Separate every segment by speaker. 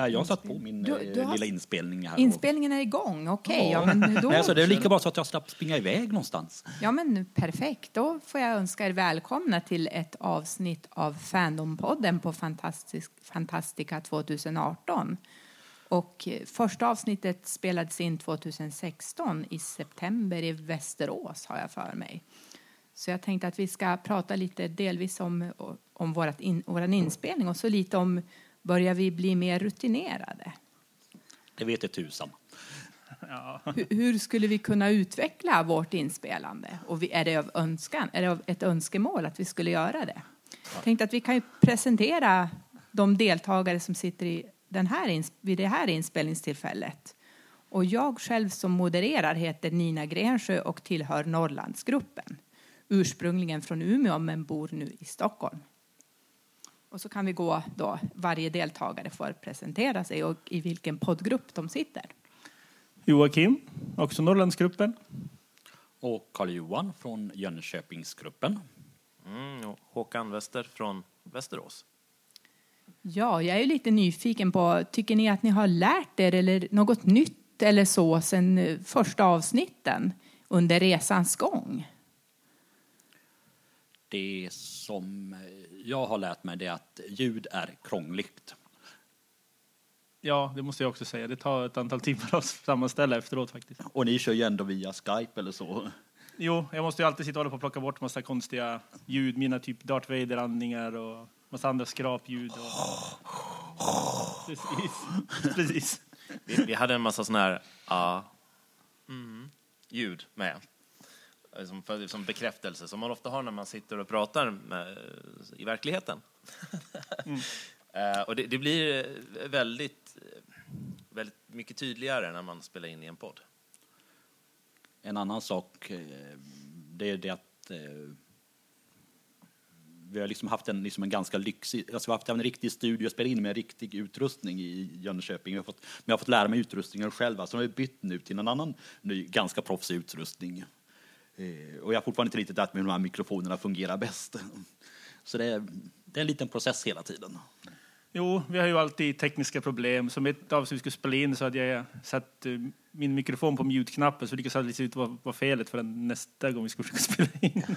Speaker 1: Nej, jag har satt på min
Speaker 2: Du-
Speaker 1: eh,
Speaker 2: du har-
Speaker 1: lilla inspelning här.
Speaker 2: Inspelningen är igång, okej. ja, men då,
Speaker 1: Nej, alltså, det är lika bra så att jag slapp springa iväg någonstans.
Speaker 2: ja, men perfekt. Då får jag önska er välkomna till ett avsnitt av Fandompodden på Fantastisk, Fantastica 2018. Och eh, första avsnittet spelades in 2016 i september i Västerås, har jag för mig. Så jag tänkte att vi ska prata lite delvis om, om vårat in, våran inspelning och så lite om börjar vi bli mer rutinerade?
Speaker 1: Det vet jag tusan.
Speaker 2: Hur, hur skulle vi kunna utveckla vårt inspelande? Och är det av önskan? Är det av ett önskemål att vi skulle göra det? Jag tänkte att vi kan ju presentera de deltagare som sitter i den här vid det här inspelningstillfället. Och jag själv som modererar heter Nina Grensjö och tillhör Norrlandsgruppen. Ursprungligen från Umeå men bor nu i Stockholm. Och så kan vi gå då, varje deltagare får presentera sig och i vilken poddgrupp de sitter.
Speaker 3: Joakim, också Norrlandsgruppen.
Speaker 1: Och Karl-Johan från Jönköpingsgruppen.
Speaker 4: Mm, och Håkan Wester från Västerås.
Speaker 2: Ja, jag är lite nyfiken på, tycker ni att ni har lärt er eller något nytt eller så sen eh, första avsnitten under resans gång?
Speaker 1: Det som jag har lärt mig det är att ljud är krångligt.
Speaker 3: Ja, det måste jag också säga. Det tar ett antal timmar att sammanställa efteråt faktiskt.
Speaker 1: Och ni kör ju ändå via Skype eller så.
Speaker 3: Jo, jag måste ju alltid sitta och hålla på och plocka bort massa konstiga ljud. Mina typ Darth Vader-andningar och massa andra skrapljud. Och... Precis. Precis.
Speaker 4: Vi, vi hade en massa sådana här ah, mm, ljud med. Som, för, som bekräftelse, som man ofta har när man sitter och pratar med, i verkligheten. Eh, och det, det blir eh, väldigt, eh, väldigt mycket tydligare när man spelar in i en podd.
Speaker 1: En annan sak, det är det att vi har liksom haft en, liksom en ganska lyxig, alltså vi har haft en riktig studio, jag spelar in med en riktig utrustning i Jönköping. Jag har fått, men jag har fått lära mig utrustningen själv, alltså jag har bytt nu till en annan ny, ganska proffsig utrustning. Eh, och jag har fortfarande inte riktigt lärt mig hur de här mikrofonerna fungerar bäst. Så det är, det är en liten process hela tiden.
Speaker 3: Jo, vi har ju alltid tekniska problem. Som ett avsnitt vi skulle spela in så hade jag satt eh, min mikrofon på mute-knappen så det lyckades aldrig se ut vad, vad felet förrän nästa gång vi skulle försöka spela in.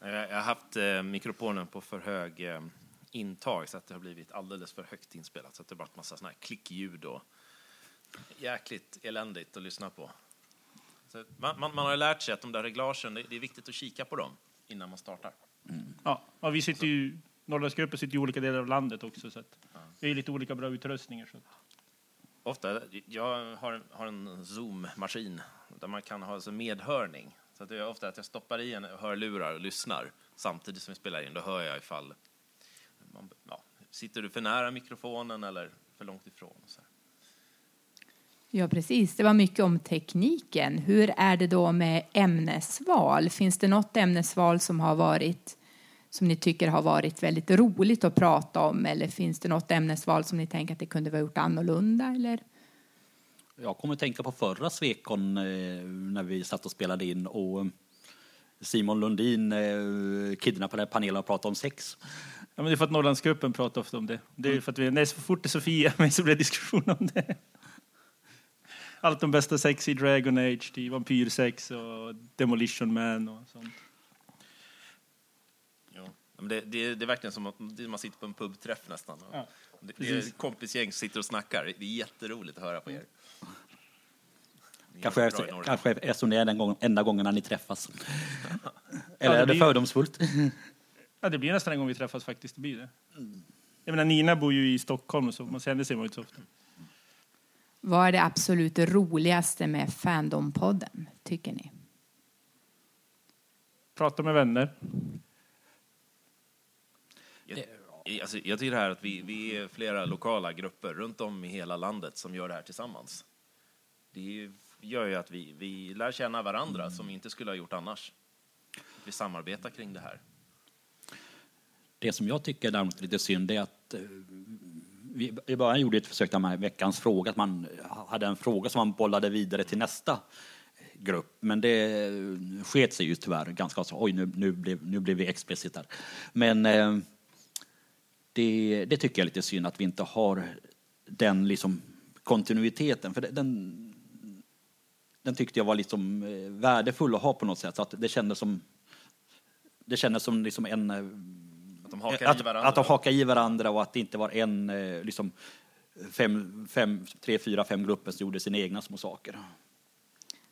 Speaker 4: Jag, jag har haft eh, mikrofonen på för hög eh, intag så att det har blivit alldeles för högt inspelat. Så att det har varit massa såna här klickljud och jäkligt eländigt att lyssna på. Så man, man, man har lärt sig att de där reglagen, det, det är viktigt att kika på dem innan man startar.
Speaker 3: Ja, och vi sitter ju, Norrlandsgruppen sitter i olika delar av landet också så att vi har lite olika bra utrustningar. Så att,
Speaker 4: Ofta, jag har, en- har en Zoom-maskin där man kan ha alltså medhörning. Så att det är ofta att jag stoppar i en hörlurar och lyssnar samtidigt som vi spelar in. Då hör jag ifall man, ja, sitter du för nära mikrofonen eller för långt ifrån. Så här.
Speaker 2: Ja, precis. Det var mycket om tekniken. Hur är det då med ämnesval? Finns det något ämnesval som har varit som ni tycker har varit väldigt roligt att prata om eller finns det något ämnesval som ni tänker att det kunde vara gjort annorlunda eller?
Speaker 1: Jag kommer att tänka på förra Svekon eh, när vi satt och spelade in och Simon Lundin eh, kidnappade panelen och pratade om sex.
Speaker 3: ja, men det är för att Norrlandsgruppen pratar ofta om det. Det är för att vi, nej, så fort det är Sofia med så blir det diskussion om det. Allt om bästa sex i Dragon Age, till vampyrsex och Demolition Man och sånt.
Speaker 4: Ja. Men det, det, det är verkligen som att man sitter på en pubträff nästan.
Speaker 3: Ja,
Speaker 4: det, det är ett kompisgäng som sitter och snackar. Det är jätteroligt att höra på er. Är
Speaker 1: Kanske är, kanske är som det är den gång, enda gången när ni träffas. Eller
Speaker 3: det
Speaker 1: är det
Speaker 3: blir-
Speaker 1: fördomsfullt?
Speaker 3: Ja, det blir nästan en gång vi träffas faktiskt. Det blir det. Jag menar, Nina bor ju i Stockholm, så man ser man ju inte så ofta.
Speaker 2: Vad är det absolut roligaste med Fandom-podden, tycker ni?
Speaker 3: Prata med vänner.
Speaker 4: Jag, alltså, jag tycker det här att vi, vi är flera lokala grupper runt om i hela landet som gör det här tillsammans. Det gör ju att vi, vi lär känna varandra som vi inte skulle ha gjort annars. Vi samarbetar kring det här.
Speaker 1: Det som jag tycker däremot är lite synd är att eh, vi i början gjorde ett försök med veckans fråga, att man hade en fråga som man bollade vidare till nästa grupp. Men det sket sig ju tyvärr ganska så. Oj, nu, nu, blev, nu blev vi explicit där. Men eh, det, det tycker jag är lite synd att vi inte har den liksom kontinuiteten. För den, den tyckte jag var liksom eh, värdefull att ha på något sätt. Så att det kändes som, det kändes som liksom en... Eh,
Speaker 4: att de hakar
Speaker 1: att,
Speaker 4: i varandra.
Speaker 1: att de hakar i varandra och att det inte var en, eh, liksom, fem, fem, tre, fyra, fem grupper som gjorde sina egna små saker.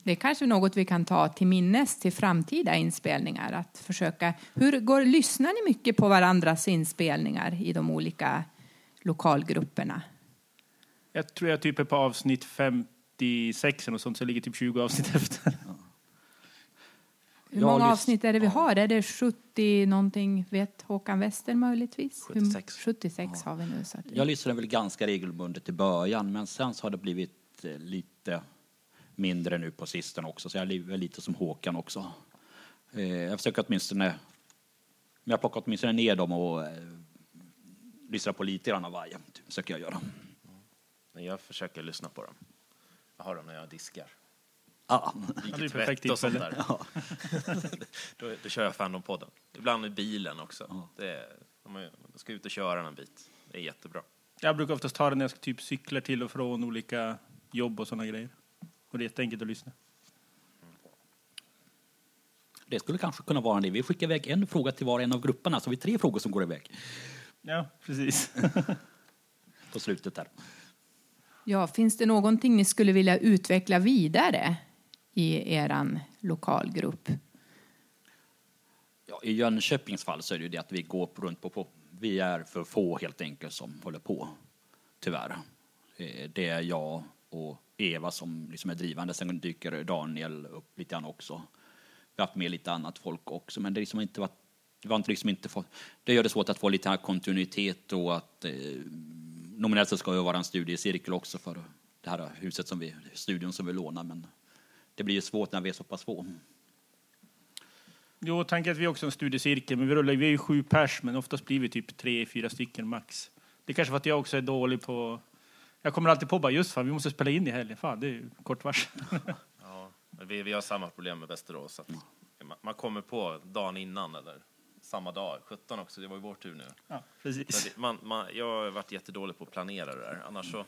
Speaker 2: Det är kanske något vi kan ta till minnes till framtida inspelningar. Att försöka, hur går, lyssnar ni mycket på varandras inspelningar i de olika lokalgrupperna?
Speaker 3: Jag tror jag typ är på avsnitt 56 eller något sånt, så jag ligger typ 20 avsnitt efter.
Speaker 2: Hur
Speaker 1: Jag
Speaker 2: många
Speaker 1: lys-
Speaker 2: avsnitt är det vi har? Är det 70 någonting? Vet Håkan Wester möjligtvis? Hur-
Speaker 4: 76.
Speaker 2: 76 har vi nu. Så att,
Speaker 1: Jag lyssnade väl ganska regelbundet i början, men sen så har det blivit eh, lite mindre nu på sistone också, så jag är lite som Håkan också. Eh, Jag försöker åtminstone, men jag plockar åtminstone ner dem och eh, lyssnar på lite grann av varje, det försöker jag göra.
Speaker 4: Men jag försöker lyssna på dem. Jag har dem när jag diskar.
Speaker 1: Ja,
Speaker 3: det är
Speaker 4: Viker
Speaker 3: perfekt
Speaker 4: tvätt och sånt där. då, då kör jag Fandompodden. Ibland i bilen också. Det är, de ska ut och köra en bit. Det är jättebra.
Speaker 3: Jag brukar oftast ta det när jag ska typ cykla till och från olika jobb och sådana grejer. Och det är jätteenkelt att lyssna.
Speaker 1: det skulle kanske kunna vara det. Vi skickar iväg en fråga till var och en av grupperna, så vi har tre frågor som går iväg
Speaker 3: Ja, precis.
Speaker 1: på slutet där.
Speaker 2: ja, finns det någonting ni skulle vilja utveckla vidare i er lokalgrupp?
Speaker 1: Ja, I Jönköpings fall så är det ju det att vi går runt på, på vi är för få helt enkelt som håller på, tyvärr. Eh, det är jag och Eva som liksom är drivande, sen dyker Daniel upp lite grann också. Vi har haft med lite annat folk också, men det, liksom inte varit, det, var inte liksom inte fått, det gör det svårt att få lite här kontinuitet och att eh, nominellt så ska det vara en studiecirkel också för det här huset som vi, studion som vi lånar, men det blir ju svårt när vi är så pass få.
Speaker 3: Jo, tanken är att vi är också en studiecirkel, men vi rullar vi är ju sju pers, men oftast blir vi typ tre, fyra stycken max. Det är kanske för att jag också är dålig på... Jag kommer alltid på bara just fan, vi måste spela in i helgen. Fan, det är ju kort varsel.
Speaker 4: Ja, men vi, vi har samma problem med Västerås. Att man, man kommer på dagen innan eller samma dag. 17 också, det var ju vår tur nu.
Speaker 3: Ja, precis.
Speaker 4: man, man, jag har varit jättedålig på att planera det där. Annars så...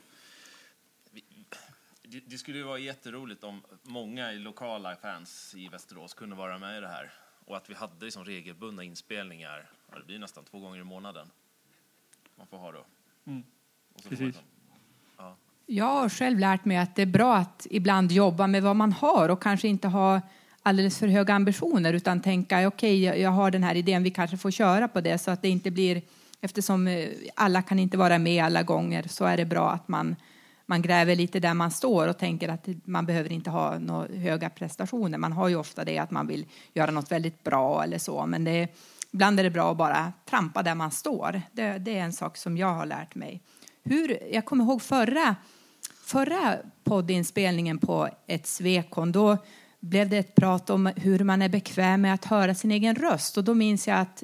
Speaker 4: Det, det skulle ju vara jätteroligt om många lokala fans i Västerås kunde vara med i det här. Och att vi hade liksom regelbundna inspelningar. Det blir nästan två gånger i månaden. Man får ha då.
Speaker 3: Mm.
Speaker 4: Och så får
Speaker 3: Precis.
Speaker 4: man- ja.
Speaker 2: Jag har själv lärt mig att det är bra att ibland jobba med vad man har och kanske inte ha alldeles för höga ambitioner utan tänka okej, jag- jag har den här idén, vi kanske får köra på det så att det inte blir eftersom eh, alla kan inte vara med alla gånger så är det bra att man man gräver lite där man står och tänker att man behöver inte ha några höga prestationer. Man har ju ofta det att man vill göra något väldigt bra eller så, men det ibland är det bra att bara trampa där man står. Det, det är en sak som jag har lärt mig. Hur, jag kommer ihåg förra, förra poddinspelningen på ett svekon. Då blev det ett prat om hur man är bekväm med att höra sin egen röst. Och då minns jag att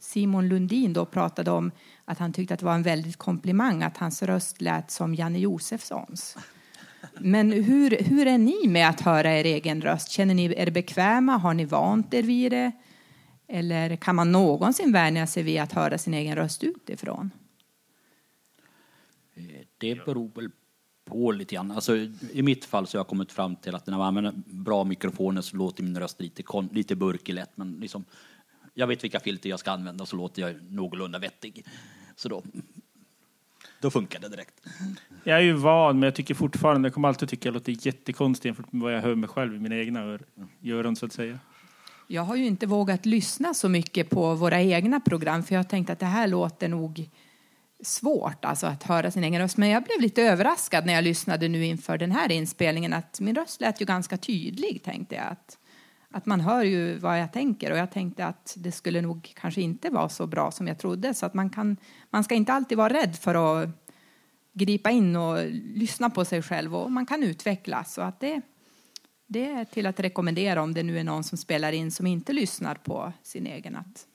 Speaker 2: Simon Lundin då pratade om att han tyckte att det var en väldigt komplimang att hans röst lät som Janne Josefssons. Men hur, hur är ni med att höra er egen röst? Känner ni er bekväma? Har ni vant er vid det? Eller kan man någonsin vänja sig vid att höra sin egen röst utifrån?
Speaker 1: Det beror väl på lite grann. Alltså, I mitt fall så har jag kommit fram till att när man använder bra mikrofoner så låter min röst lite, lite burkig lätt. Men liksom, jag vet vilka filter jag ska använda så låter jag någorlunda vettig. Så då, då funkar det direkt.
Speaker 3: Jag är ju van, men jag tycker fortfarande, jag kommer alltid tycka jag låter jättekonstig jämfört med vad jag hör mig själv i mina egna ör- öron så att säga.
Speaker 2: Jag har ju inte vågat lyssna så mycket på våra egna program för jag tänkte att det här låter nog svårt alltså att höra sin egen röst. Men jag blev lite överraskad när jag lyssnade nu inför den här inspelningen att min röst lät ju ganska tydlig tänkte jag. Att, att man hör ju vad jag tänker och jag tänkte att det skulle nog kanske inte vara så bra som jag trodde så att man kan, man ska inte alltid vara rädd för att gripa in och lyssna på sig själv och man kan utvecklas så att det det är till att rekommendera om det nu är någon som spelar in som inte lyssnar på sin egen. Att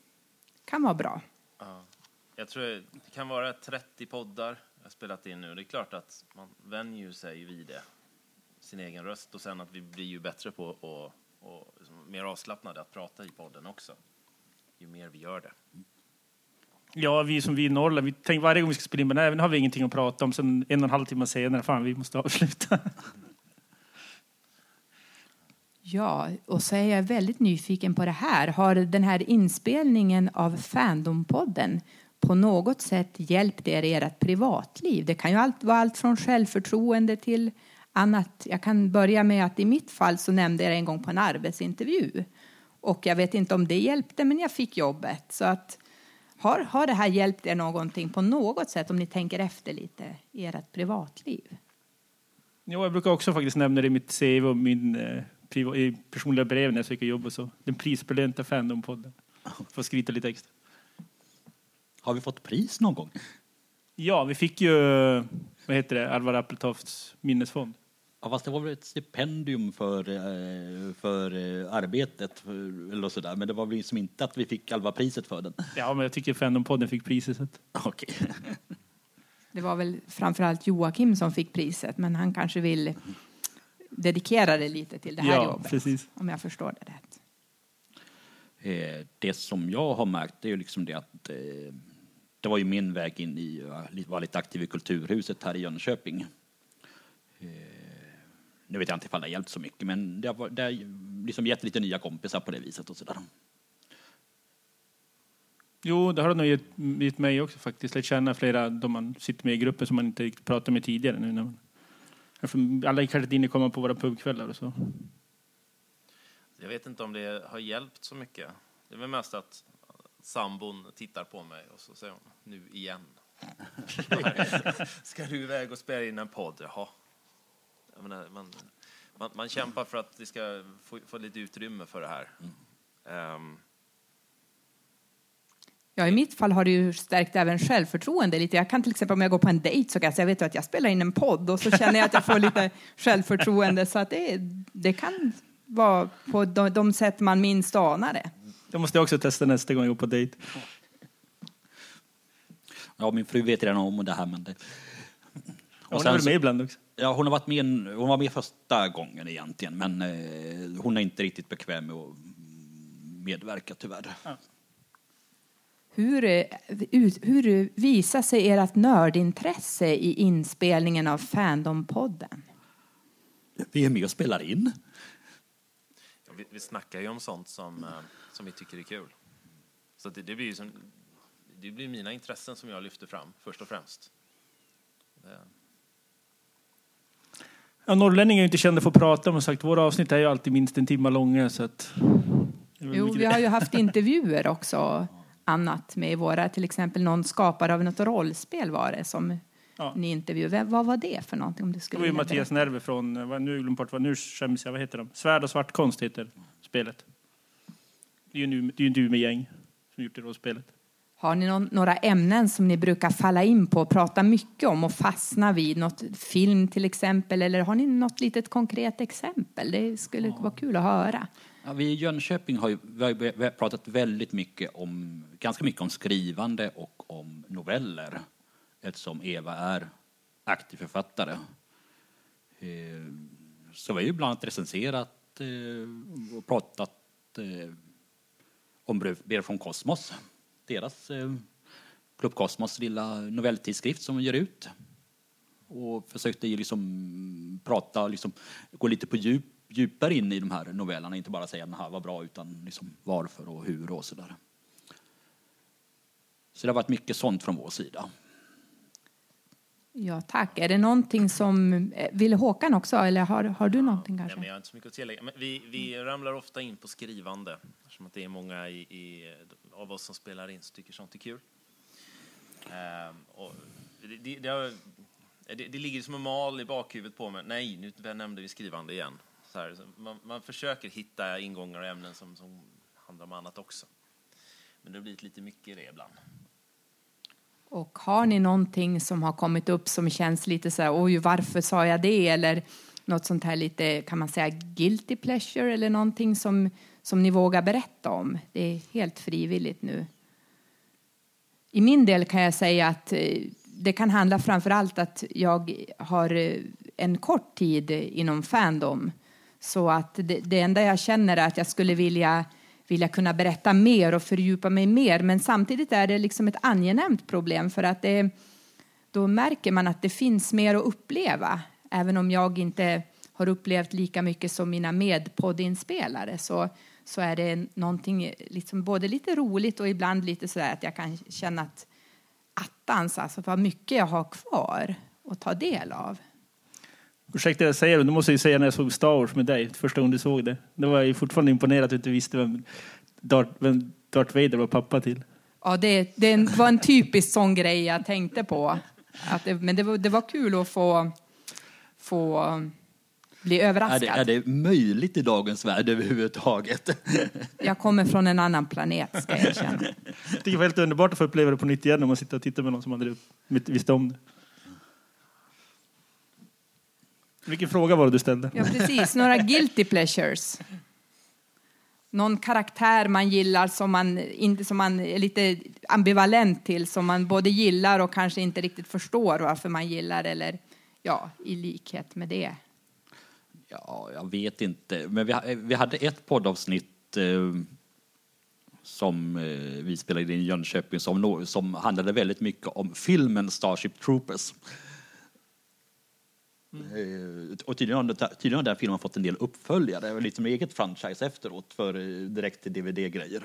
Speaker 2: kan vara bra.
Speaker 4: Ja. Jag tror det kan vara 30 poddar jag har spelat in nu. Det är klart att man vänjer sig vid det, sin egen röst och sen att vi blir ju bättre på att och liksom mer avslappnade att prata i podden också. Ju mer vi gör det.
Speaker 3: Ja, vi som vi i Norrland, vi tänker varje gång vi ska spela in, men även har vi ingenting att prata om. Sen en och en halv timme senare, fan vi måste avsluta.
Speaker 2: Ja, och så är jag väldigt nyfiken på det här. Har den här inspelningen av Fandompodden på något sätt hjälpt er i ert privatliv? Det kan ju allt, vara allt från självförtroende till annat. Jag kan börja med att i mitt fall så nämnde jag det en gång på en arbetsintervju. Och jag vet inte om det hjälpte, men jag fick jobbet. Så att, har, har det här hjälpt er någonting på något sätt om ni tänker efter lite i ert privatliv?
Speaker 3: Jo, jag brukar också faktiskt nämna det i mitt CV och min eh, i personliga brev när jag söker jobb och så. Den prisbelönta Fandom-podden. Får skryta lite extra.
Speaker 1: Har vi fått pris någon gång?
Speaker 3: Ja, vi fick ju, vad heter det, Alvar Appeltofts minnesfond.
Speaker 1: Ja, fast det var väl ett stipendium för, eh, för eh, arbetet eller sådär. Men det var väl liksom inte att vi fick Alva-priset för den.
Speaker 3: Ja, men jag tycker Fandom-podden fick priset. Så
Speaker 1: Okej.
Speaker 2: Det var väl framförallt Joakim som fick priset, men han kanske vill dedikera det lite till det här
Speaker 3: ja,
Speaker 2: jobbet.
Speaker 3: precis.
Speaker 2: Om jag förstår det rätt.
Speaker 1: Eh, Det som jag har märkt är ju liksom det att det var ju min väg in i att vara lite aktiv i Kulturhuset här i Jönköping. Nu vet jag inte ifall det har hjälpt så mycket men det har, det har liksom gett lite nya kompisar på det viset och sådär.
Speaker 3: Jo, det har det nog gett, gett mig också faktiskt. Lärt känna flera då man sitter med i grupper som man inte riktigt pratat med tidigare. Nu när man, alla är kanske inte inne komma på våra pubkvällar och så.
Speaker 4: Jag vet inte om det har hjälpt så mycket. Det är väl mest att sambon tittar på mig och så säger hon nu igen. Ska du iväg och spela in en podd? Jaha. Jag menar, man, man, man kämpar för att det ska få, få lite utrymme för det här. Ehm,
Speaker 2: Ja, I mitt fall har det ju stärkt även självförtroende lite. Jag kan till exempel om jag går på en dejt så kan jag säga, vet du att jag spelar in en podd och så känner jag att jag får lite självförtroende. Så att det, det kan vara på de, de sätt man minst anar det.
Speaker 3: Det måste jag också testa nästa gång jag går på dejt.
Speaker 1: Ja, min fru vet redan om det här men det...
Speaker 3: Hon är väl
Speaker 1: så-
Speaker 3: med ibland också?
Speaker 1: Ja, hon har varit med, en- hon var med första gången egentligen, men eh, hon är inte riktigt bekväm med att medverka tyvärr.
Speaker 2: Hur, eh, ut, hur visar sig ert nördintresse i inspelningen av Fandom-podden?
Speaker 1: Vi är med och spelar in.
Speaker 4: ja, vi, vi snackar ju om sånt som, eh, som vi tycker är kul. Så det, det, blir ju som, det blir mina intressen som jag lyfter fram först och främst. Det,
Speaker 3: Ja, norrlänningar är ju inte kända för att prata, men sagt, våra avsnitt är ju alltid minst en timme långa. Så att, det
Speaker 2: Jo, vi
Speaker 3: det.
Speaker 2: har ju haft intervjuer också, annat med våra, till exempel någon skapare av något rollspel var det som
Speaker 3: Ja.
Speaker 2: ni intervjuade. Vad var det för någonting? Om du
Speaker 3: Det
Speaker 2: skulle
Speaker 3: var ju Mattias? Nerve från, eh, nu glömt bort vad, nu skäms jag, vad heter de? Svärd och svart konst heter spelet. Det är ju nu- det är ju du med gäng som gjort det rollspelet.
Speaker 2: Har ni någon, några ämnen som ni brukar falla in på och prata mycket om och fastna vid? Något film till exempel, eller har ni något litet konkret exempel? Det skulle vara kul att höra.
Speaker 1: Ja, vi i Jönköping har, ju, vi har, pratat väldigt mycket om, ganska mycket om skrivande och om noveller eftersom Eva är aktiv författare. Eh, Så vi har ju bland annat recenserat eh, och pratat eh, om brev från Kosmos. Deras eh, Klubb Kosmos lilla novelltidskrift som de ger ut. Och försökte ju liksom prata, liksom, gå lite på djup, djupare in i de här novellerna. Inte bara säga att den här var bra utan liksom varför och hur och sådär. Så det har varit mycket sånt från vår sida.
Speaker 2: Ja, tack. Är det någonting som... eh, Vill Håkan också, eller har, har du någonting kanske?
Speaker 4: men jag har inte så mycket att tillägga. Men vi, vi ramlar ofta in på skrivande. Eftersom att det är många i, i, av oss som spelar in som tycker sånt är kul. Ehm, och det, det, det, har, det, det ligger som en mal i bakhuvudet på mig. Nej, nu nämnde vi skrivande igen. Så här, så man, man försöker hitta ingångar och ämnen som, som handlar om annat också. Men det har blivit lite mycket i det ibland.
Speaker 2: Och har ni någonting som har kommit upp som känns lite så här, oj, varför sa jag det? Eller något sånt här lite, kan man säga, guilty pleasure eller någonting som, som ni vågar berätta om? Det är helt frivilligt nu. I min del kan jag säga att eh, det kan handla framför allt att jag har eh, en kort tid inom Fandom. Så att det, det enda jag känner är att jag skulle vilja vilja kunna berätta mer och fördjupa mig mer. Men samtidigt är det liksom ett angenämt problem för att det, då märker man att det finns mer att uppleva. Även om jag inte har upplevt lika mycket som mina medpoddinspelare så, så är det någonting liksom både lite roligt och ibland lite så att jag kan känna att attans, alltså vad mycket jag har kvar att ta del av.
Speaker 3: Ursäkta jag säger det, nu måste jag säga när jag såg Star Wars med dig, första gången du såg det. Då var jag fortfarande imponerad att du inte visste vem Darth, vem Darth Vader var pappa till.
Speaker 2: Ja, det, det var en typisk sån grej jag tänkte på. Att det, men det var, det var kul att få, få bli överraskad.
Speaker 1: Är det, är det möjligt i dagens värld överhuvudtaget?
Speaker 2: Jag kommer från en annan planet, ska jag erkänna.
Speaker 3: Det var helt underbart att få uppleva det på nytt igen om man sitter och tittar med någon som aldrig visste om det. Vilken fråga var det du ställde?
Speaker 2: Ja, precis. Några guilty pleasures. Någon karaktär man gillar som man, inte, som man är lite ambivalent till, som man både gillar och kanske inte riktigt förstår varför man gillar, eller ja, i likhet med det.
Speaker 1: Ja, jag vet inte. Men vi, vi hade ett poddavsnitt eh, som eh, vi spelade in i Jönköping som, som handlade väldigt mycket om filmen Starship Troopers. Mm. Och tydligen, tydligen har den filmen fått en del uppföljare, lite med eget franchise efteråt för eh, direkt till DVD-grejer.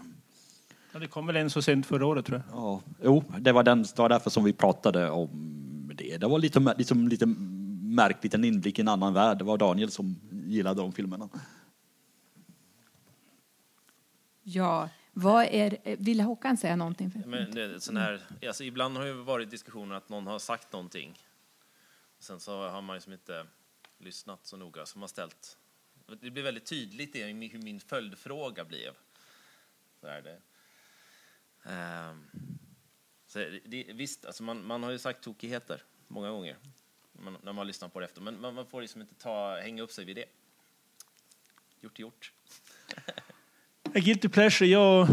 Speaker 3: Ja, det kom väl en så sent förra året tror
Speaker 1: jag. Ja, jo, det var, den, det var därför som vi pratade om det. Det var lite, liksom, lite märkligt, en inblick i en annan värld. Det var Daniel som gillade de filmerna.
Speaker 2: Ja, vad är, vill Håkan säga någonting?
Speaker 4: Men det, sån här, alltså ibland har det varit diskussioner att någon har sagt någonting Sen så har man liksom inte lyssnat så noga, så man ställt... Det blir väldigt tydligt i hur min följdfråga blev. Så är det. Um, så det, visst, alltså man, man har ju sagt tokigheter många gånger man, när man lyssnar på det efter, men man, man får liksom inte ta, hänga upp sig vid det. Gjort är gjort.
Speaker 3: Guilty pleasure, jag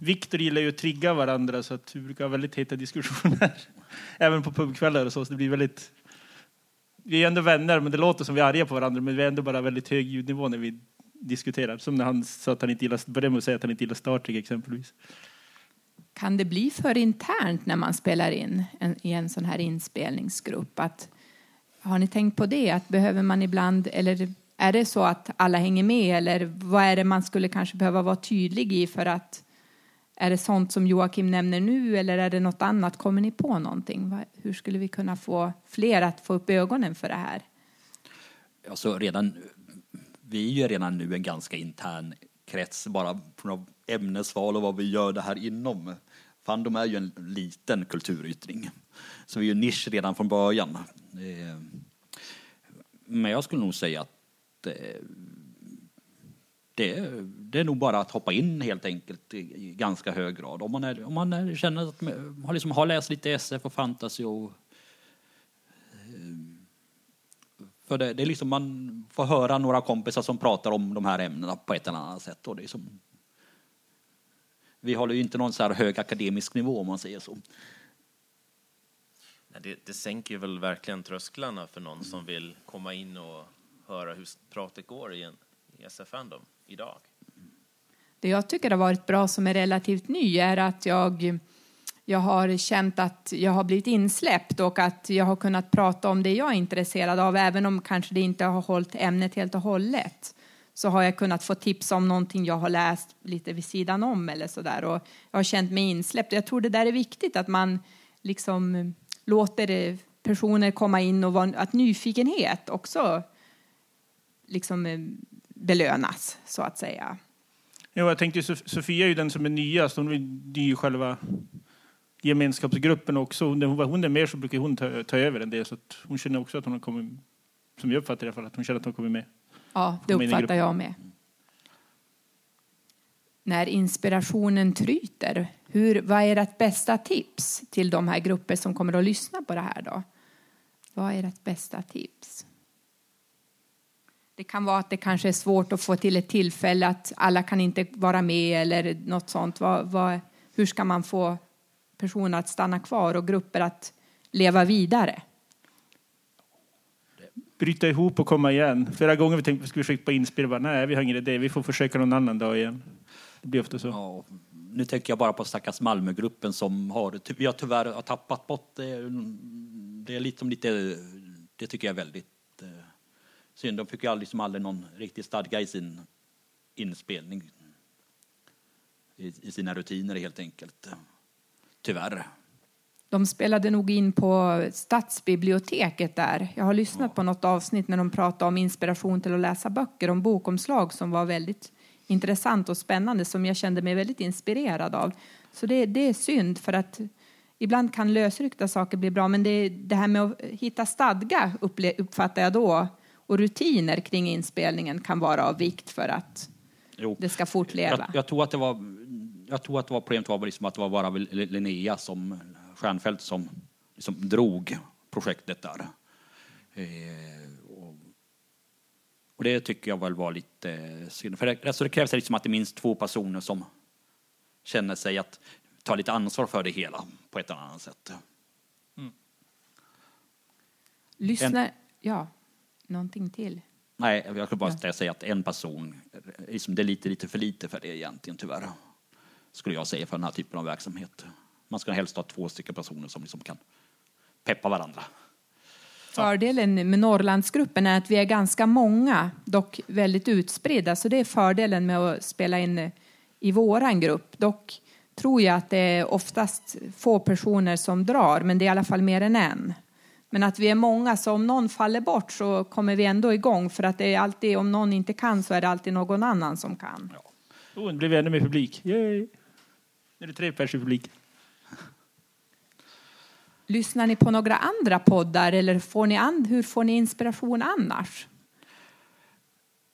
Speaker 3: Viktor gillar ju att trigga varandra så att vi brukar ha väldigt heta diskussioner. Även på pubkvällar och så. så det blir väldigt... Vi är ändå vänner, men det låter som vi är arga på varandra. Men vi är ändå bara väldigt hög ljudnivå när vi diskuterar. Som när han sa att han inte gillar, började med att säga att han inte gillar Star Trek exempelvis.
Speaker 2: Kan det bli för internt när man spelar in en, i en sån här inspelningsgrupp? Att, har ni tänkt på det? Att behöver man ibland, eller är det så att alla hänger med? Eller vad är det man skulle kanske behöva vara tydlig i för att är det sånt som Joakim nämner nu eller är det något annat? Kommer ni på någonting? Hur skulle vi kunna få fler att få upp ögonen för det här?
Speaker 1: Alltså redan, vi är ju redan nu en ganska intern krets bara från ämnesval och vad vi gör det här inom. Fandom är ju en liten kulturyttring. Så vi är ju nisch redan från början. Eh, men jag skulle nog säga att eh, det, det är nog bara att hoppa in helt enkelt i ganska hög grad. Om man, är, om man är, känner att man har, liksom, har läst lite SF och fantasy och eh, för det, det, är liksom man får höra några kompisar som pratar om de här ämnena på ett eller annat sätt. Och det är som, vi håller ju inte någon så här hög akademisk nivå om man säger så.
Speaker 4: Det, det sänker väl verkligen trösklarna för någon som vill komma in och höra hur pratet går i en i SF Fandom idag?
Speaker 2: Det jag tycker har varit bra som är relativt ny är att jag, jag har känt att jag har blivit insläppt och att jag har kunnat prata om det jag är intresserad av även om kanske det inte har hållit ämnet helt och hållet så har jag kunnat få tips om någonting jag har läst lite vid sidan om eller så där och jag har känt mig insläppt. Jag tror det där är viktigt att man liksom låter personer komma in och att nyfikenhet också liksom eh, belönas, så att säga.
Speaker 3: Jo, jag tänkte Sofia är ju den som är nyast. Hon är ny i själva gemenskapsgruppen också. Hon, hon är mer så brukar hon ta, ta över en del. Så hon känner också att hon har kommit, som jag uppfattar det i alla fall, att hon känner att hon kommer med.
Speaker 2: Ja, det uppfattar jag med. När inspirationen tryter, hur, vad är ert bästa tips till de här grupper som kommer att lyssna på det här då? Vad är ert bästa tips? Det kan vara att det kanske är svårt att få till ett tillfälle att alla kan inte vara med eller något sånt. Vad, vad, hur ska man få personer att stanna kvar och grupper att leva vidare?
Speaker 3: bryta ihop och komma igen. Flera gånger vi tänkte att vi skulle försöka på inspel, bara, nej vi har ingen idé, vi får försöka någon annan dag igen. Det blir ofta så.
Speaker 1: Ja, nu tänker jag bara på stackars Malmögruppen som har, vi har tyvärr har tappat bort det. Det är liksom lite, det tycker jag är väldigt eh, synd. De fick ju aldrig, liksom aldrig någon riktig stadga i sin inspelning. I, I sina rutiner helt enkelt. Tyvärr.
Speaker 2: De spelade nog in på stadsbiblioteket där. Jag har lyssnat på något avsnitt när de pratade om inspiration till att läsa böcker, om bokomslag som var väldigt intressant och spännande som jag kände mig väldigt inspirerad av. Så det, det är synd för att ibland kan lösryckta saker bli bra men det, det här med att hitta stadga upple, uppfattar jag då och rutiner kring inspelningen kan vara av vikt för att
Speaker 1: Jo.
Speaker 2: det ska fortleva.
Speaker 1: Jag, jag tror att det var, jag tror att det var problemet var liksom att det var bara Linnea som Stjernfeldt som liksom drog projektet där. Eh, och, det tycker jag väl var lite synd. För det, alltså det krävs liksom att det är minst två personer som känner sig att ta lite ansvar för det hela på ett eller annat sätt.
Speaker 2: Lyssna... Ja, någonting till.
Speaker 1: Nej, jag skulle bara säga att en person, liksom, det är lite, lite för lite för det egentligen tyvärr. Skulle jag säga för den här typen av verksamhet. Man ska helst ha två stycken personer som liksom kan peppa varandra.
Speaker 2: Fördelen med Norrlandsgruppen är att vi är ganska många, dock väldigt utspridda. Så det är fördelen med att spela in i våran grupp. Dock tror jag att det är oftast få personer som drar, men det är i alla fall mer än en. Men att vi är många, så om någon faller bort så kommer vi ändå igång. För att det är alltid, om någon inte kan så är det alltid någon annan som kan.
Speaker 3: Oh, nu blev vi ännu mer publik. Yay! Nu är det tre pers i publiken.
Speaker 2: Lyssnar ni på några andra poddar eller får ni an, hur får ni inspiration annars?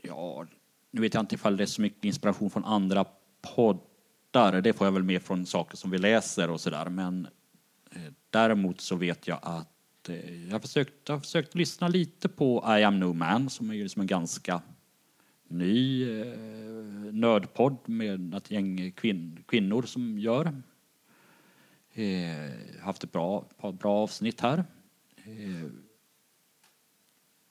Speaker 1: Ja, nu vet jag inte ifall det är så mycket inspiration från andra poddar. Det får jag väl mer från saker som vi läser och sådär. Men eh, däremot så vet jag att eh, jag har försökt, jag har försökt lyssna lite på I am no man som är ju liksom en ganska ny eh, nördpodd med ett gäng kvin, kvinnor som gör. Eh, haft ett bra, par bra avsnitt här. Eh,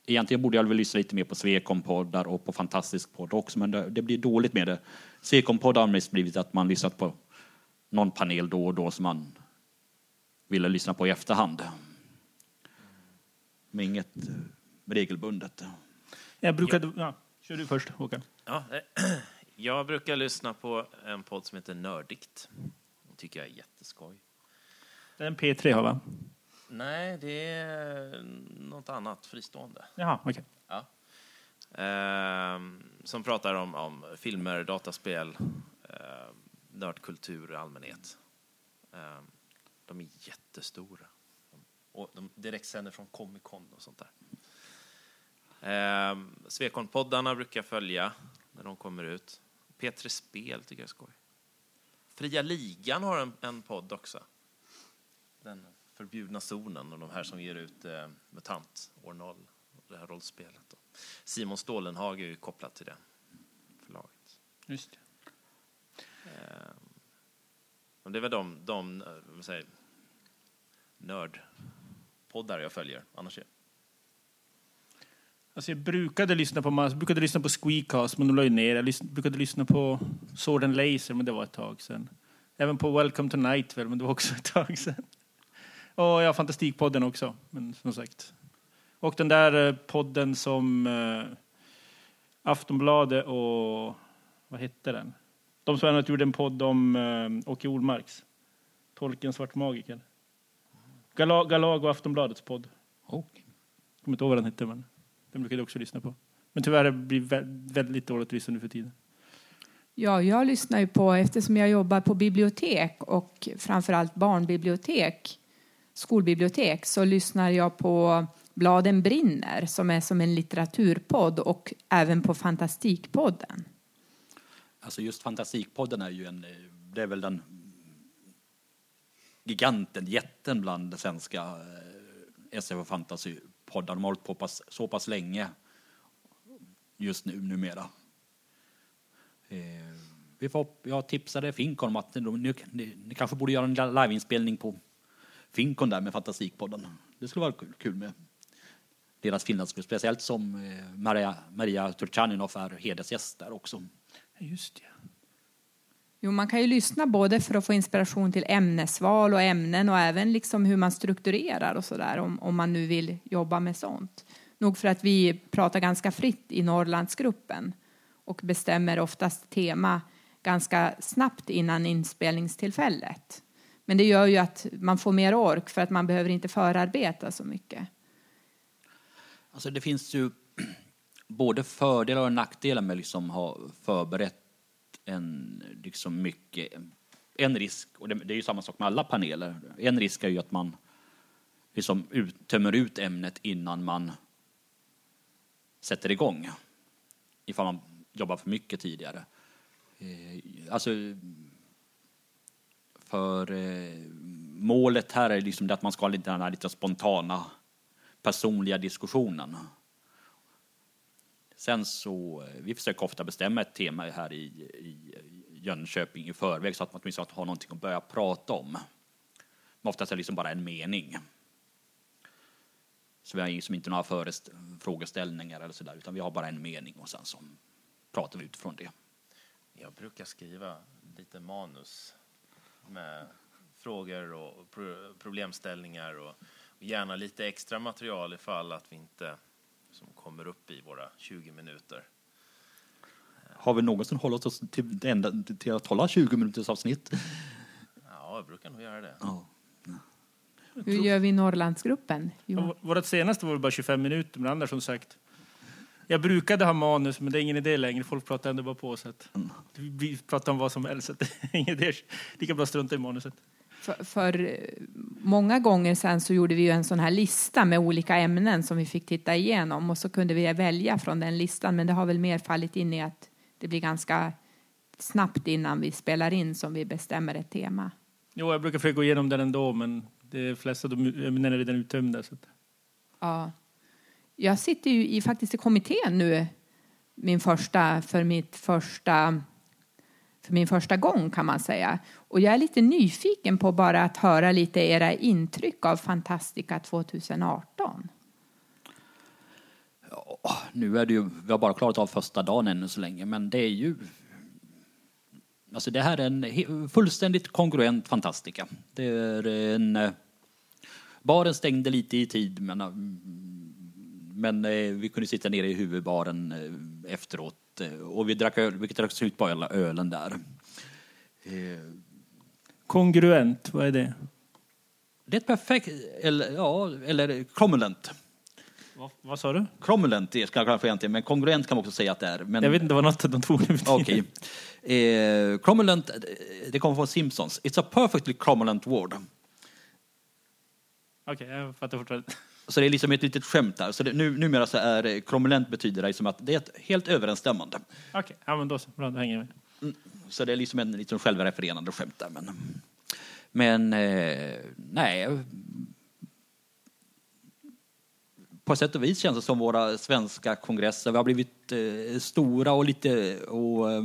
Speaker 1: egentligen borde jag väl lyssna lite mer på Svekon-poddar och på Fantastisk podd också, men det, det blir dåligt med det. Svekon-poddar har mest blivit att man lyssnat på någon panel då och då som man ville lyssna på i efterhand. Men inget eh, regelbundet.
Speaker 3: Jag brukade... Ja. Kör du först, Håkan.
Speaker 4: Ja, eh, jag brukar lyssna på en podd som heter Nördigt. Den tycker jag är jätteskoj.
Speaker 3: Det är en P3 har va?
Speaker 4: Nej, det är något annat fristående.
Speaker 3: Jaha, okej.
Speaker 4: Ja. Ehm, som pratar om, om filmer, dataspel, ehm, nördkultur i allmänhet. Ehm, de är jättestora. Och de direktsänder från Comic Con och sånt där. Ehm, Svekon-poddarna brukar jag följa när de kommer ut. P3 Spel tycker jag är skoj. Fria Ligan har en, en podd också. Den förbjudna zonen och de här som ger ut eh, MUTANT år 0, det här rollspelet. Då. Simon Stålenhag är ju kopplad till det förlaget.
Speaker 3: Just det.
Speaker 4: Ehm, och det är väl de, de eh, vad säger, nördpoddar jag följer. Annars är
Speaker 3: Alltså jag brukade lyssna på, jag brukade lyssna på Squeakcast, men de la ju ner. Jag brukade lyssna på Sword and Laser, men det var ett tag sedan. Även på Welcome to Nightville, men det var också ett tag sedan. Och ja, Fantastikpodden också, men som sagt. Och den där eh, podden som eh, Aftonbladet och... Vad hette den? De som annat gjorde en podd om eh, Åke Olmarks. Tolken Svart Magiker. Galag, Galag och Aftonbladets podd.
Speaker 1: Oh.
Speaker 3: Jag kommer inte ihåg vad den hette, men den brukade jag också lyssna på. Men tyvärr blir det vä- väldigt dåligt att lyssna nu för tiden.
Speaker 2: Ja, jag lyssnar ju på, eftersom jag jobbar på bibliotek och framförallt barnbibliotek, skolbibliotek, så lyssnar jag på Bladen brinner som är som en litteraturpodd och även på Fantastikpodden.
Speaker 1: Alltså just Fantasikpodden är ju en, eh, det är väl den giganten, jätten bland svenska eh, SF och poddar. De har hållit på pass, så pass länge just nu numera. Eh, vi får, jag tipsade Finkon om att de ni, ni, ni kanske borde göra en liveinspelning på Finkon där med Fantastikpodden. Det skulle vara kul, kul med deras finlandsgrupp, speciellt som eh, Maria, Maria Turchaninov är hedersgäst där också.
Speaker 3: Just det.
Speaker 2: Jo, man kan ju lyssna både för att få inspiration till ämnesval och ämnen och även liksom hur man strukturerar och sådär om, om man nu vill jobba med sånt. Nog för att vi pratar ganska fritt i Norrlandsgruppen och bestämmer oftast tema ganska snabbt innan inspelningstillfället. Men det gör ju att man får mer ork för att man behöver inte förarbeta så mycket.
Speaker 1: Alltså det finns ju både fördelar och nackdelar med liksom ha förberett en liksom mycket en risk, och det, det är ju samma sak med alla paneler, en risk är ju att man liksom ut, tömmer ut ämnet innan man sätter igång. Ifall man jobbar för mycket tidigare. Eh, alltså, för eh, målet här är liksom det att man ska ha den här lite spontana personliga diskussionen. Sen så, eh, vi försöker ofta bestämma ett tema här i, i Jönköping i förväg så att man åtminstone har någonting att börja prata om. Men oftast är det liksom bara en mening. Så vi har liksom inte några förest frågeställningar eller sådär, utan vi har bara en mening och sen så pratar vi utifrån det.
Speaker 4: Jag brukar skriva lite manus med frågor och problemställningar och gärna lite extra material ifall att vi inte som kommer upp i våra 20 minuter.
Speaker 1: Har vi någonsin hållit oss till, ända, till att hålla 20 minuters avsnitt?
Speaker 4: Ja, jag brukar nog göra det.
Speaker 1: Ja.
Speaker 2: Hur gör vi i Norrlandsgruppen? Jo.
Speaker 3: Vårt senaste var bara 25 minuter, men annars som sagt. Jag brukade ha manus, men det är ingen idé längre. Folk pratar ändå bara på. Så att vi pratar om vad som helst. Så det är ingen idé. Lika bra strunta i manuset.
Speaker 2: För, för, många gånger sen så gjorde vi ju en sån här lista med olika ämnen som vi fick titta igenom och så kunde vi välja från den listan. Men det har väl mer fallit in i att det blir ganska snabbt innan vi spelar in som vi bestämmer ett tema.
Speaker 3: Jo, jag brukar försöka gå igenom den ändå, men de flesta av ämnena är redan uttömda. Så.
Speaker 2: Ja. Jag sitter ju i, faktiskt i kommittén nu, min första, för mitt första för min första gång kan man säga. Och jag är lite nyfiken på bara att höra lite era intryck av Fantastica 2018.
Speaker 1: Ja, nu är det ju, vi har bara klarat av första dagen ännu så länge, men det är ju Alltså det här är en fullständigt kongruent Fantastica. Det är en... Eh, baren stängde lite i tid, men, eh, men eh, vi kunde sitta nere i huvudbaren efteråt och vi drack öl, vi drack slut på alla ölen där.
Speaker 3: Kongruent, vad är det?
Speaker 1: Det är ett perfekt, eller ja, eller cromulent.
Speaker 3: Va, vad sa du?
Speaker 1: Cromulent ska jag kanske egentligen, men kongruent kan man också säga att det är. Men...
Speaker 3: Jag vet inte vad något av de två nu
Speaker 1: Okej. Okay. Eh, cromulent, det kommer från Simpsons. It's a perfectly cromulent word.
Speaker 3: Okej, okay, jag fattar fortfarande.
Speaker 1: Så det är liksom ett litet skämt där. Så det, nu, numera så är kromulent betyder det som att det är ett helt överensstämmande.
Speaker 3: Okej, okay. ja men då så. Bra, då hänger jag med.
Speaker 1: Mm. Så det är liksom en liksom självrefererande skämt där. Men, men eh, nej. På sätt och vis känns det som våra svenska kongresser. Vi har blivit eh, stora och lite och eh,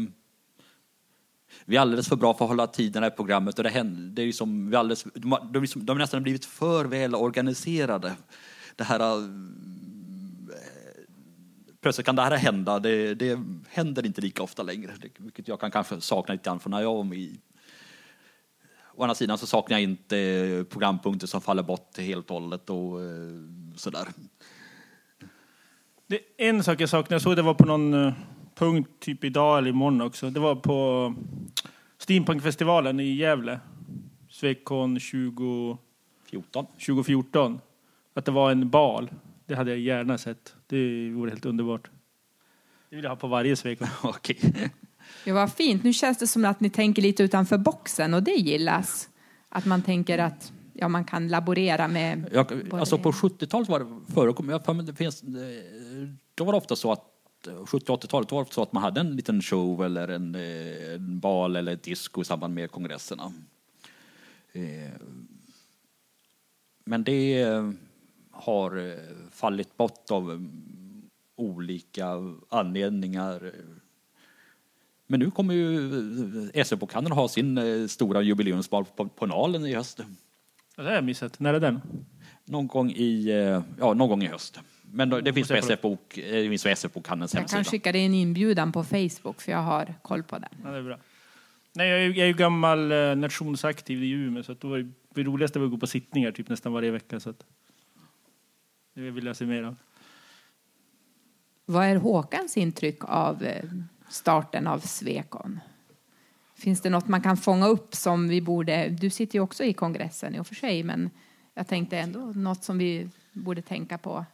Speaker 1: vi är alldeles för bra för att hålla tiderna i programmet och det händer, det är liksom, vi alldeles, de, har, de, de har nästan blivit för väl organiserade. Det här eh, plötsligt kan det här hända. Det, det händer inte lika ofta längre, vilket jag kan kanske sakna lite grann från när jag var med i Å andra sidan så saknar jag inte programpunkter som faller bort helt och hållet och eh, sådär.
Speaker 3: Det är en sak jag saknar, jag såg det var på någon eh, punkt typ idag eller imorgon också. Det var på Steampunkfestivalen i Gävle. Svekon 2014. 2014. Att det var en bal. Det hade jag gärna sett. Det vore helt underbart. Det vill jag ha på varje Svekon.
Speaker 1: Okej.
Speaker 2: Ja, vad fint. Nu känns det som att ni tänker lite utanför boxen och det gillas. Att man tänker att ja, man kan laborera med...
Speaker 1: Jag, alltså på 70-talet var det förekom, jag, det finns, då var det ofta så att 70 80-talet var det så att man hade en liten show eller en, en bal eller ett disco i samband med kongresserna. Eh, men det har eh, fallit bort av mm, olika anledningar. Men nu kommer ju SM-bokhandeln ha sin eh, stora jubileumsbal på, på Nalen i höst.
Speaker 3: Det har jag missat. När är den?
Speaker 1: Någon gång i, ja, någon gång i höst. Men det finns på
Speaker 3: Måste jag
Speaker 1: SF-bok, eh, det finns på SF-bokhandelns
Speaker 2: Jag
Speaker 1: hemsida.
Speaker 2: kan skicka dig en inbjudan på Facebook för jag har koll på den.
Speaker 3: Ja, det är bra. Nej, jag är, jag är ju gammal eh, nationsaktiv i Umeå så att då var det, det roligaste var att gå på sittningar typ nästan varje vecka. Så att, det vill jag se mer av.
Speaker 2: Vad är Håkans intryck av eh, starten av Svekon? Finns det något man kan fånga upp som vi borde... Du sitter ju också i kongressen i och för sig, men jag tänkte ändå något som vi borde tänka på.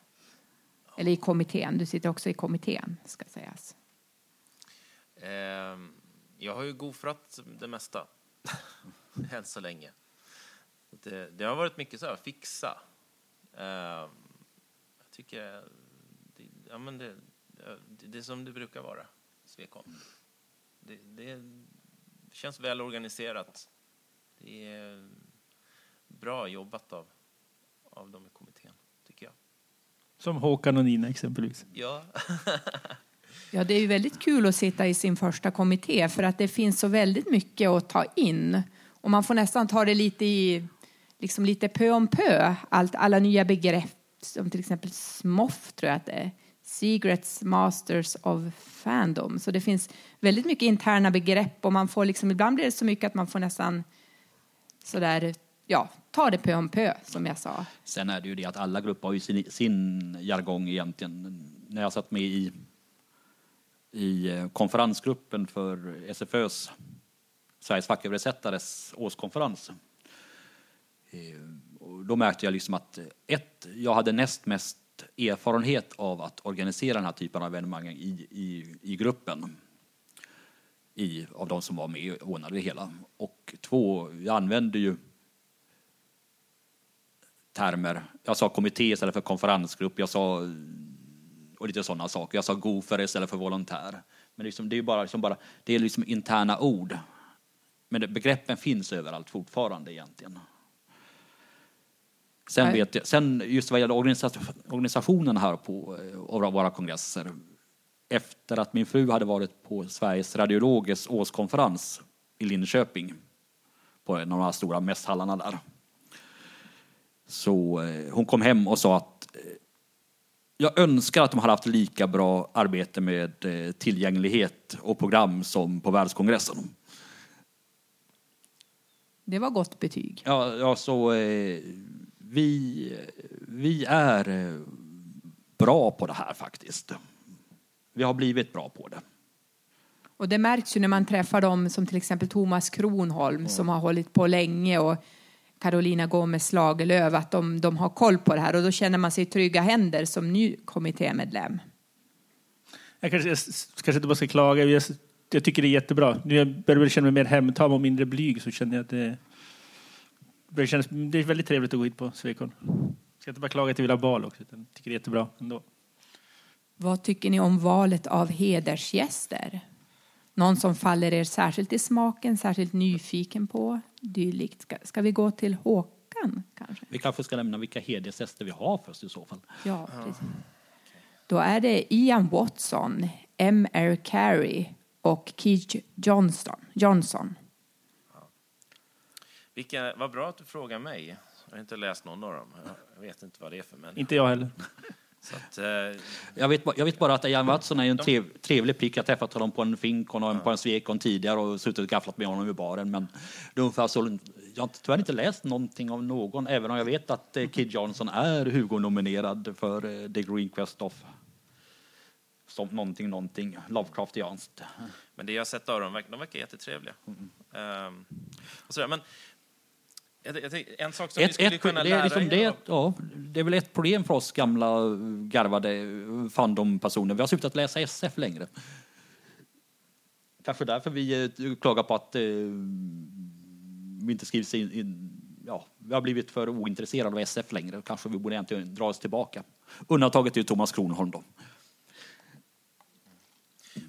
Speaker 2: Eller i kommittén. Du sitter också i kommittén, ska sägas.
Speaker 4: Ehm, jag har ju gofrat det mesta, än så länge. Det, det har varit mycket så här, fixa. Ehm, jag tycker det, ja, men det, det, det är som det brukar vara, Svekon. Det, det känns väl organiserat. Det är bra jobbat av, av dem i kommittén, tycker jag.
Speaker 3: Som Håkan och Nina exempelvis.
Speaker 4: Ja.
Speaker 2: Ja, det är ju väldigt kul att sitta i sin första kommitté för att det finns så väldigt mycket att ta in. Och man får nästan ta det lite i, liksom lite pö om pö. Allt, alla nya begrepp som till exempel SMOF tror jag att det är. Secrets Masters of Fandom. Så det finns väldigt mycket interna begrepp och man får liksom, ibland blir det så mycket att man får nästan sådär, ja, ta det pö om pö som jag sa.
Speaker 1: Sen är det ju det att alla grupper har ju sin, sin jargong egentligen. När jag satt med i, i eh, konferensgruppen för SFÖs, Sveriges facköversättares årskonferens. Eh, och Då märkte jag liksom att eh, ett, jag hade näst mest erfarenhet av att organisera den här typen av evenemang i, i, i gruppen. I, av de som var med och ordnade det hela. Och två, jag använde ju termer. Jag sa kommitté istället för konferensgrupp. Jag sa eh, och lite sådana saker. Jag sa gofare istället för volontär. Men liksom, det är bara, liksom bara, det är liksom interna ord. Men det, begreppen finns överallt fortfarande egentligen. Sen,
Speaker 2: Nej.
Speaker 1: vet jag, sen just vad gäller organisa- organisationen här på eh, av våra kongresser. Efter att min fru hade varit på Sveriges radiologers årskonferens i Linköping på en av de här stora mässhallarna där. Så eh, hon kom hem och sa att eh, jag önskar att de hade haft lika bra arbete med tillgänglighet och program som på världskongressen.
Speaker 2: Det var gott betyg.
Speaker 1: Ja, ja så eh, vi, vi är eh, bra på det här faktiskt. Vi har blivit bra på det.
Speaker 2: Och det märks ju när man träffar dem som till exempel Thomas Kronholm som har hållit på länge och Carolina Gomez Lagerlöf att de, de har koll på det här och då känner man sig i trygga händer som ny kommittémedlem.
Speaker 3: Jag kanske, jag kanske inte bara ska klaga. Jag, jag tycker det är jättebra. Nu jag börjar känna mig mer hemtam och mindre blyg så känner jag att det, börjar kännas, det är väldigt trevligt att gå hit på Svekon. Jag ska inte bara klaga till Villa Bal också, utan tycker det är jättebra ändå.
Speaker 2: Vad tycker ni om valet av hedersgäster? Någon som faller er särskilt i smaken, särskilt nyfiken på dylikt? Ska, ska vi gå till Håkan kanske?
Speaker 1: Vi kanske ska nämna vilka hedersgäster vi har först i så fall.
Speaker 2: Ja, precis. Då är det Ian Watson, M.R. Carey och Keith Johnston. Johnson.
Speaker 4: Vilka, vad bra att du frågar mig. Jag har inte läst någon av dem. Jag vet inte vad det är för människor.
Speaker 3: Inte jag heller.
Speaker 4: Så att, eh,
Speaker 1: Jag vet, jag vet bara att Ian Watson är en trev, trevlig prick. Jag har träffat honom på en finkon och en- på en svekon tidigare och suttit och gafflat med honom i baren. Men det är ungefär så, jag har inte- tyvärr inte läst någonting av någon, även om jag vet att eh, Kid Johnson är Hugo-nominerad för eh, The Green Quest of som någonting, någonting, Lovecraftianskt.
Speaker 4: men det jag har sett av dem, de verkar jättetrevliga. Ehm, och sådär. Men jag, jag, tänker- en sak som vi
Speaker 1: Ett,
Speaker 4: skulle
Speaker 1: ett,
Speaker 4: kunna
Speaker 1: det,
Speaker 4: lära
Speaker 1: är liksom det, ja, det är väl ett problem för oss gamla eh, garvade eh, fandom-personer. Vi har slutat läsa SF längre. Kanske därför vi eh, klagar på att eh, vi inte skrivs in, in ja, vi har blivit för ointresserade av SF längre. Kanske vi borde egentligen dra oss tillbaka. Undantaget är ju Thomas Kronholm då.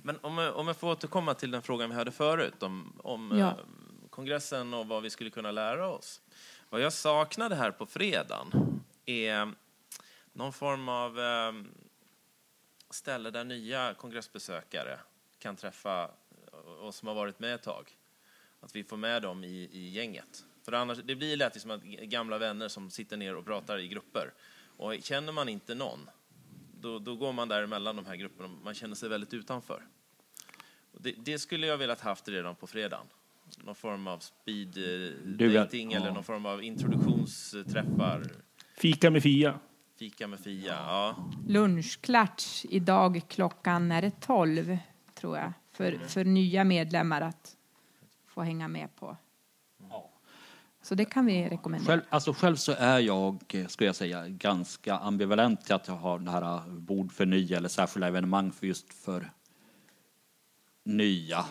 Speaker 4: Men om, jag- om jag får återkomma till den frågan vi hade förut om, om
Speaker 2: Ja
Speaker 4: kongressen och vad vi skulle kunna lära oss. Vad jag saknade här på fredagen är någon form av ehm, ställe där nya kongressbesökare kan träffa oss som har varit med ett tag. Att vi får med dem i, i gänget. För annars, det blir lätt som att gamla vänner som sitter ner och pratar i grupper. Och känner man inte någon då, då går man däremellan de här grupperna. Man känner sig väldigt utanför. Och Det, det skulle jag velat haft redan på fredagen. Någon form av speed eh,
Speaker 1: Du,
Speaker 4: dating eller
Speaker 1: ja.
Speaker 4: någon form av introduktionsträffar.
Speaker 3: Fika med Fia.
Speaker 4: Fika med Fia. Ja.
Speaker 2: Lunchklatsch idag klockan är det 12 tror jag för, för nya medlemmar att få hänga med på. Så det kan vi rekommendera.
Speaker 1: Själv, alltså själv så är jag, eh, skulle jag säga, ganska ambivalent till att jag har det här eh, bord för nya eller särskilda evenemang för just för nya.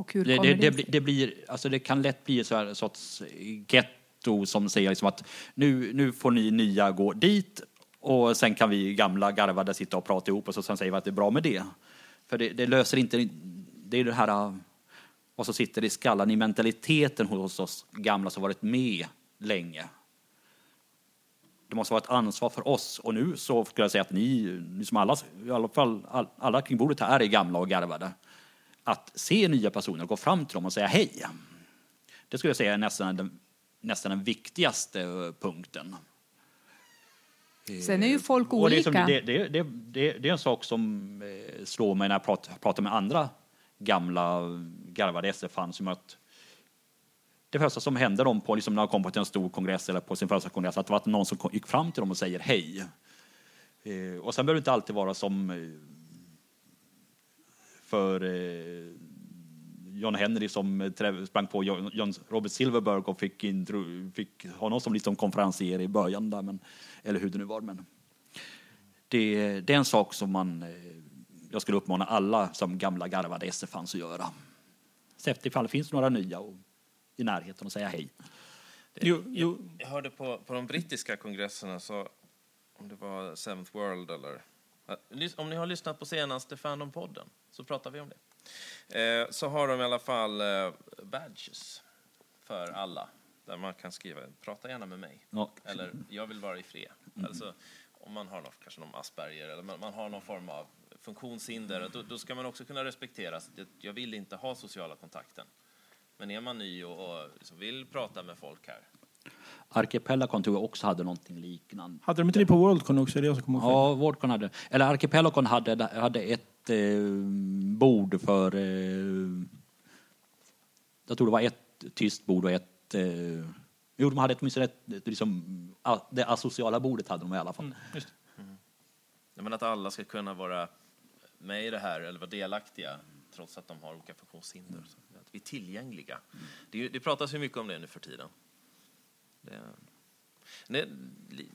Speaker 2: Och hur
Speaker 1: Det,
Speaker 2: kommer
Speaker 1: det,
Speaker 2: det,
Speaker 1: det, blir- alltså det kan lätt bli så här sorts getto som säger liksom att nu, nu får ni nya gå dit och sen kan vi gamla garvade sitta och prata ihop och så sen säger vi att det är bra med det. För det, det löser inte, det är det här vad som sitter i skallen i mentaliteten hos oss gamla som varit med länge. Det måste vara ett ansvar för oss och nu så skulle jag säga att ni, ni som alla, i alla fall all, alla kring bordet här är gamla och garvade att se nya personer och gå fram till dem och säga hej. Det skulle jag säga är nästan den, nästan den viktigaste eh, punkten.
Speaker 2: Sen är ju folk
Speaker 1: är som,
Speaker 2: olika.
Speaker 1: det, det, det, det, är en sak som eh, slår mig när jag pratar, pratar med andra gamla garvade SF-fan som att det första som hände dem på, liksom när de kom på till en stor kongress eller på sin första kongress, att det var någon som gick fram till dem och säger hej. Eh, och sen behöver det inte alltid vara som eh, för eh, John Henry som eh, sprang på John, John Robert Silverberg och fick, intro, fick honom som liksom konferencier i början där, men, eller hur det nu var. Men det, det är en sak som man, eh, jag skulle uppmana alla som gamla garvade SF-fans att göra. Se efter ifall det finns några nya och, i närheten och säga hej.
Speaker 3: Jo, jo.
Speaker 4: Jag hörde på, på de brittiska kongresserna, så, om det var Seventh World eller... Om ni har lyssnat på senaste Fandom-podden så pratar vi om det. Eh, så har de i alla fall eh, badges för alla. Där man kan skriva “prata gärna med mig”
Speaker 1: Ja.
Speaker 4: eller “jag vill vara i fred”. Alltså, om man har någon, kanske någon Asperger eller man, man har någon form av funktionshinder, då, då ska man också kunna respektera att jag- vill inte ha sociala kontakten. Men är man ny och, och liksom vill prata med folk här,
Speaker 1: Archipelagon tror jag också hade någonting liknande.
Speaker 3: Hade de inte det på Worldcon också? Är det jag som kommer?
Speaker 1: Ja, Wordcon hade, eller Archipelagon hade, hade ett eh, bord för, eh, jag tror det var ett tyst bord och ett, eh, jo de hade åtminstone ett, ett liksom, det asociala bordet hade de i alla fall.
Speaker 3: Mm, just det.
Speaker 4: Ja, men att alla ska kunna vara med i det här eller vara delaktiga trots att de har olika funktionshinder. Så Att vi är tillgängliga. Det, är ju- det pratas ju mycket om det nu för tiden. Det, det, li-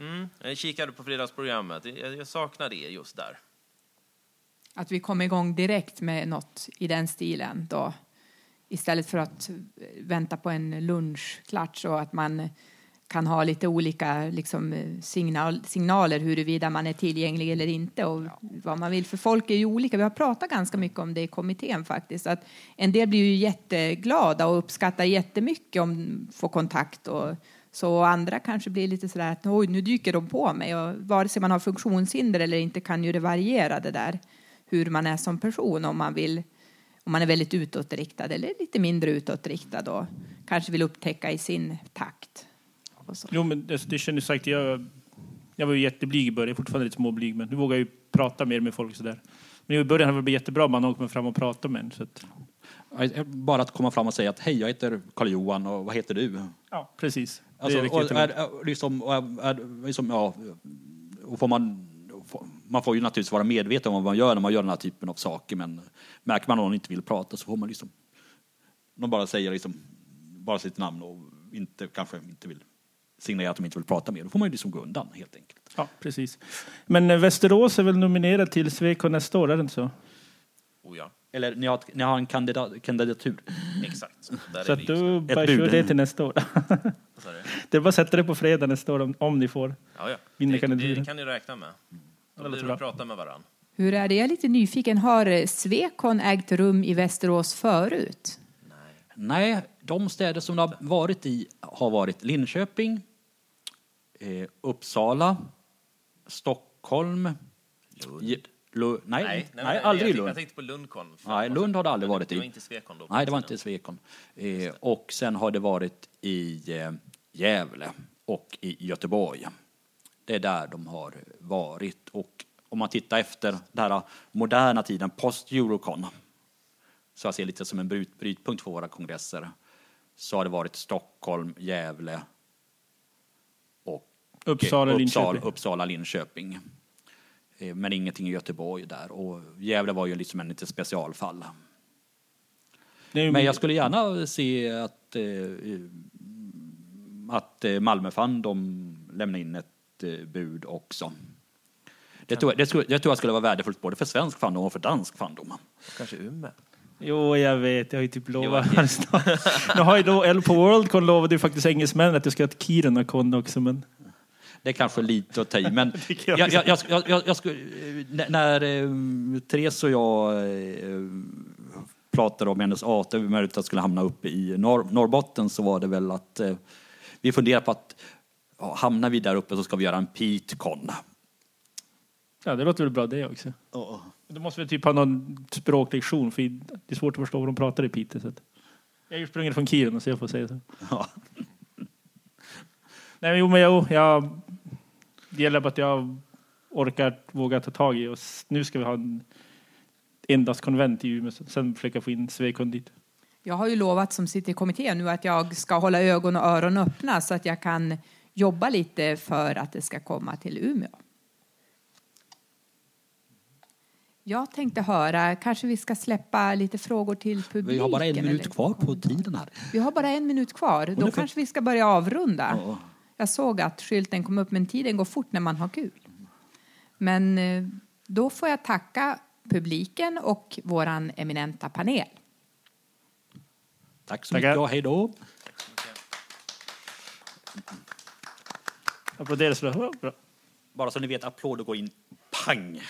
Speaker 4: mm, jag kikade på fredagsprogrammet. Jag, jag saknar det just där.
Speaker 2: Att vi kom igång direkt med något i den stilen då. Istället för att vänta på en lunchklatsch och att man kan ha lite olika liksom, signal, signaler huruvida man är tillgänglig eller inte och vad man vill. För folk är ju olika. Vi har pratat ganska mycket om det i kommittén faktiskt. Att en del blir ju jätteglada och uppskattar jättemycket om de får kontakt och så och andra kanske blir lite sådär att oj, nu dyker de på mig och vare sig man har funktionshinder eller inte kan ju det variera det där hur man är som person om man vill om man är väldigt utåtriktad eller lite mindre utåtriktad och kanske vill upptäcka i sin takt. Och så.
Speaker 3: Jo, men det, det kändes sagt, jag, jag var ju jätteblyg i början, jag är fortfarande lite småblyg, men nu vågar jag ju prata mer med folk sådär. Men i början har det blivit jättebra om man har kommit fram och pratat med en. Så att,
Speaker 1: Bara att komma fram och säga att hej, jag heter Karl-Johan och vad heter du?
Speaker 3: ja, precis.
Speaker 1: Alltså,
Speaker 3: det är
Speaker 1: och
Speaker 3: riktigt
Speaker 1: är, är, liksom, och är, liksom, ja, och får man, man får ju naturligtvis vara medveten om vad man gör när man gör den här typen av saker, men märker man att någon inte vill prata så får man liksom, de bara säger liksom, bara sitt namn och inte, kanske inte vill signalera att de inte vill prata mer, då får man ju liksom gå undan helt enkelt.
Speaker 3: Ja, precis. Men eh, Västerås är väl nominerad till Sweco nästa år, är det inte så?
Speaker 4: Oh ja,
Speaker 1: Eller ni har, ni har en kandidat, kandidatur.
Speaker 4: exakt. Där
Speaker 3: Så
Speaker 4: är
Speaker 3: att du bara kör det till nästa år. Det är bara att sätta det på fredag nästa år om, om ni får.
Speaker 4: Ja, ja. Det,
Speaker 3: kandidaturen.
Speaker 4: det kan ni räkna med. Då
Speaker 3: Låter
Speaker 4: blir att prata med varandra.
Speaker 2: Hur är det? Jag är lite nyfiken. Har eh, Swecon ägt rum i Västerås förut?
Speaker 1: Nej, de städer som det har varit i har varit Linköping, eh, Uppsala, Stockholm, Ge- Lu, nej, nej, aldrig
Speaker 4: jag,
Speaker 1: i
Speaker 4: tänkte-
Speaker 1: Lund.
Speaker 4: Jag tänkte på Lundcon.
Speaker 1: Nej, Lund har det aldrig varit
Speaker 4: Det var
Speaker 1: i.
Speaker 4: inte Svekon då?
Speaker 1: Nej, det var inte. Svekon. Eh, och sen har det varit i eh, Gävle och i Göteborg. Det är där de har varit. Och om man tittar efter den här moderna tiden, post-Eurocon, så jag ser lite som en bryt, brytpunkt för våra kongresser, så har det varit Stockholm, Gävle och
Speaker 3: Uppsala,
Speaker 1: Uppsala,
Speaker 3: Linköping.
Speaker 1: Uppsala, Linköping. Eh, Men ingenting i Göteborg där. Och Gävle var ju liksom en lite specialfall.
Speaker 3: Ju-
Speaker 1: Men jag skulle gärna se att, eh, att eh, Malmö Fan de lämnar in ett bud också. Det tror, jag, det, skulle, det tror jag skulle vara värdefullt både för svensk fandom och för dansk fandom.
Speaker 4: Kanske Umeå?
Speaker 3: Jo, jag vet. Jag har ju typ lovat
Speaker 4: Jo,
Speaker 3: här snart. Nu har ju då, eller på Worldcon lovade ju faktiskt engelsmännen att jag ska ha ett Kiruna-kon också, men
Speaker 1: Det är kanske lite att ta i, men jag,
Speaker 3: jag
Speaker 1: jag, jag, jag, skulle, eh, när- eh, Therese och jag eh, pratade om hennes art, möjligt att skulle hamna uppe i Norr, Norrbotten, så var det väl att eh, vi funderade på att ja, hamnar vi där uppe så ska vi göra en Pete-con.
Speaker 3: ja, det låter väl bra det också. Då måste vi typ ha någon språklektion, för det är svårt att förstå vad de pratar i Piteå. Så att... Jag är ursprungligen från Kiruna, så jag får säga så.
Speaker 1: Ja.
Speaker 3: Nej, men jo, men jo, jag... Det gäller bara att jag orkar, våga ta tag i. Och nu ska vi ha en endast konvent i Umeå, sen försöka få in Swecon dit.
Speaker 2: Jag har ju lovat som sitter i kommittén nu att jag ska hålla ögon och öron öppna så att jag kan jobba lite för att det ska komma till Umeå. Jag tänkte höra, kanske vi ska släppa lite frågor till publiken?
Speaker 1: Vi har bara en minut kvar på tiden här.
Speaker 2: Vi har bara en minut kvar. Då kanske vi ska börja avrunda.
Speaker 1: Ja.
Speaker 2: Jag såg att skylten kom upp, men tiden går fort när man har kul. Men eh, då får jag tacka publiken och våran eminenta panel.
Speaker 1: Tack så mycket och hej då.
Speaker 3: Applådera så bra.
Speaker 1: Bara så ni vet, applåder går in pang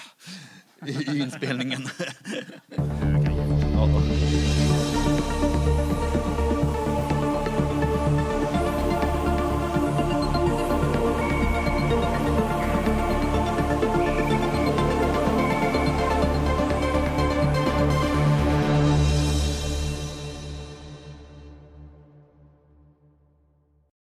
Speaker 1: i inspelningen.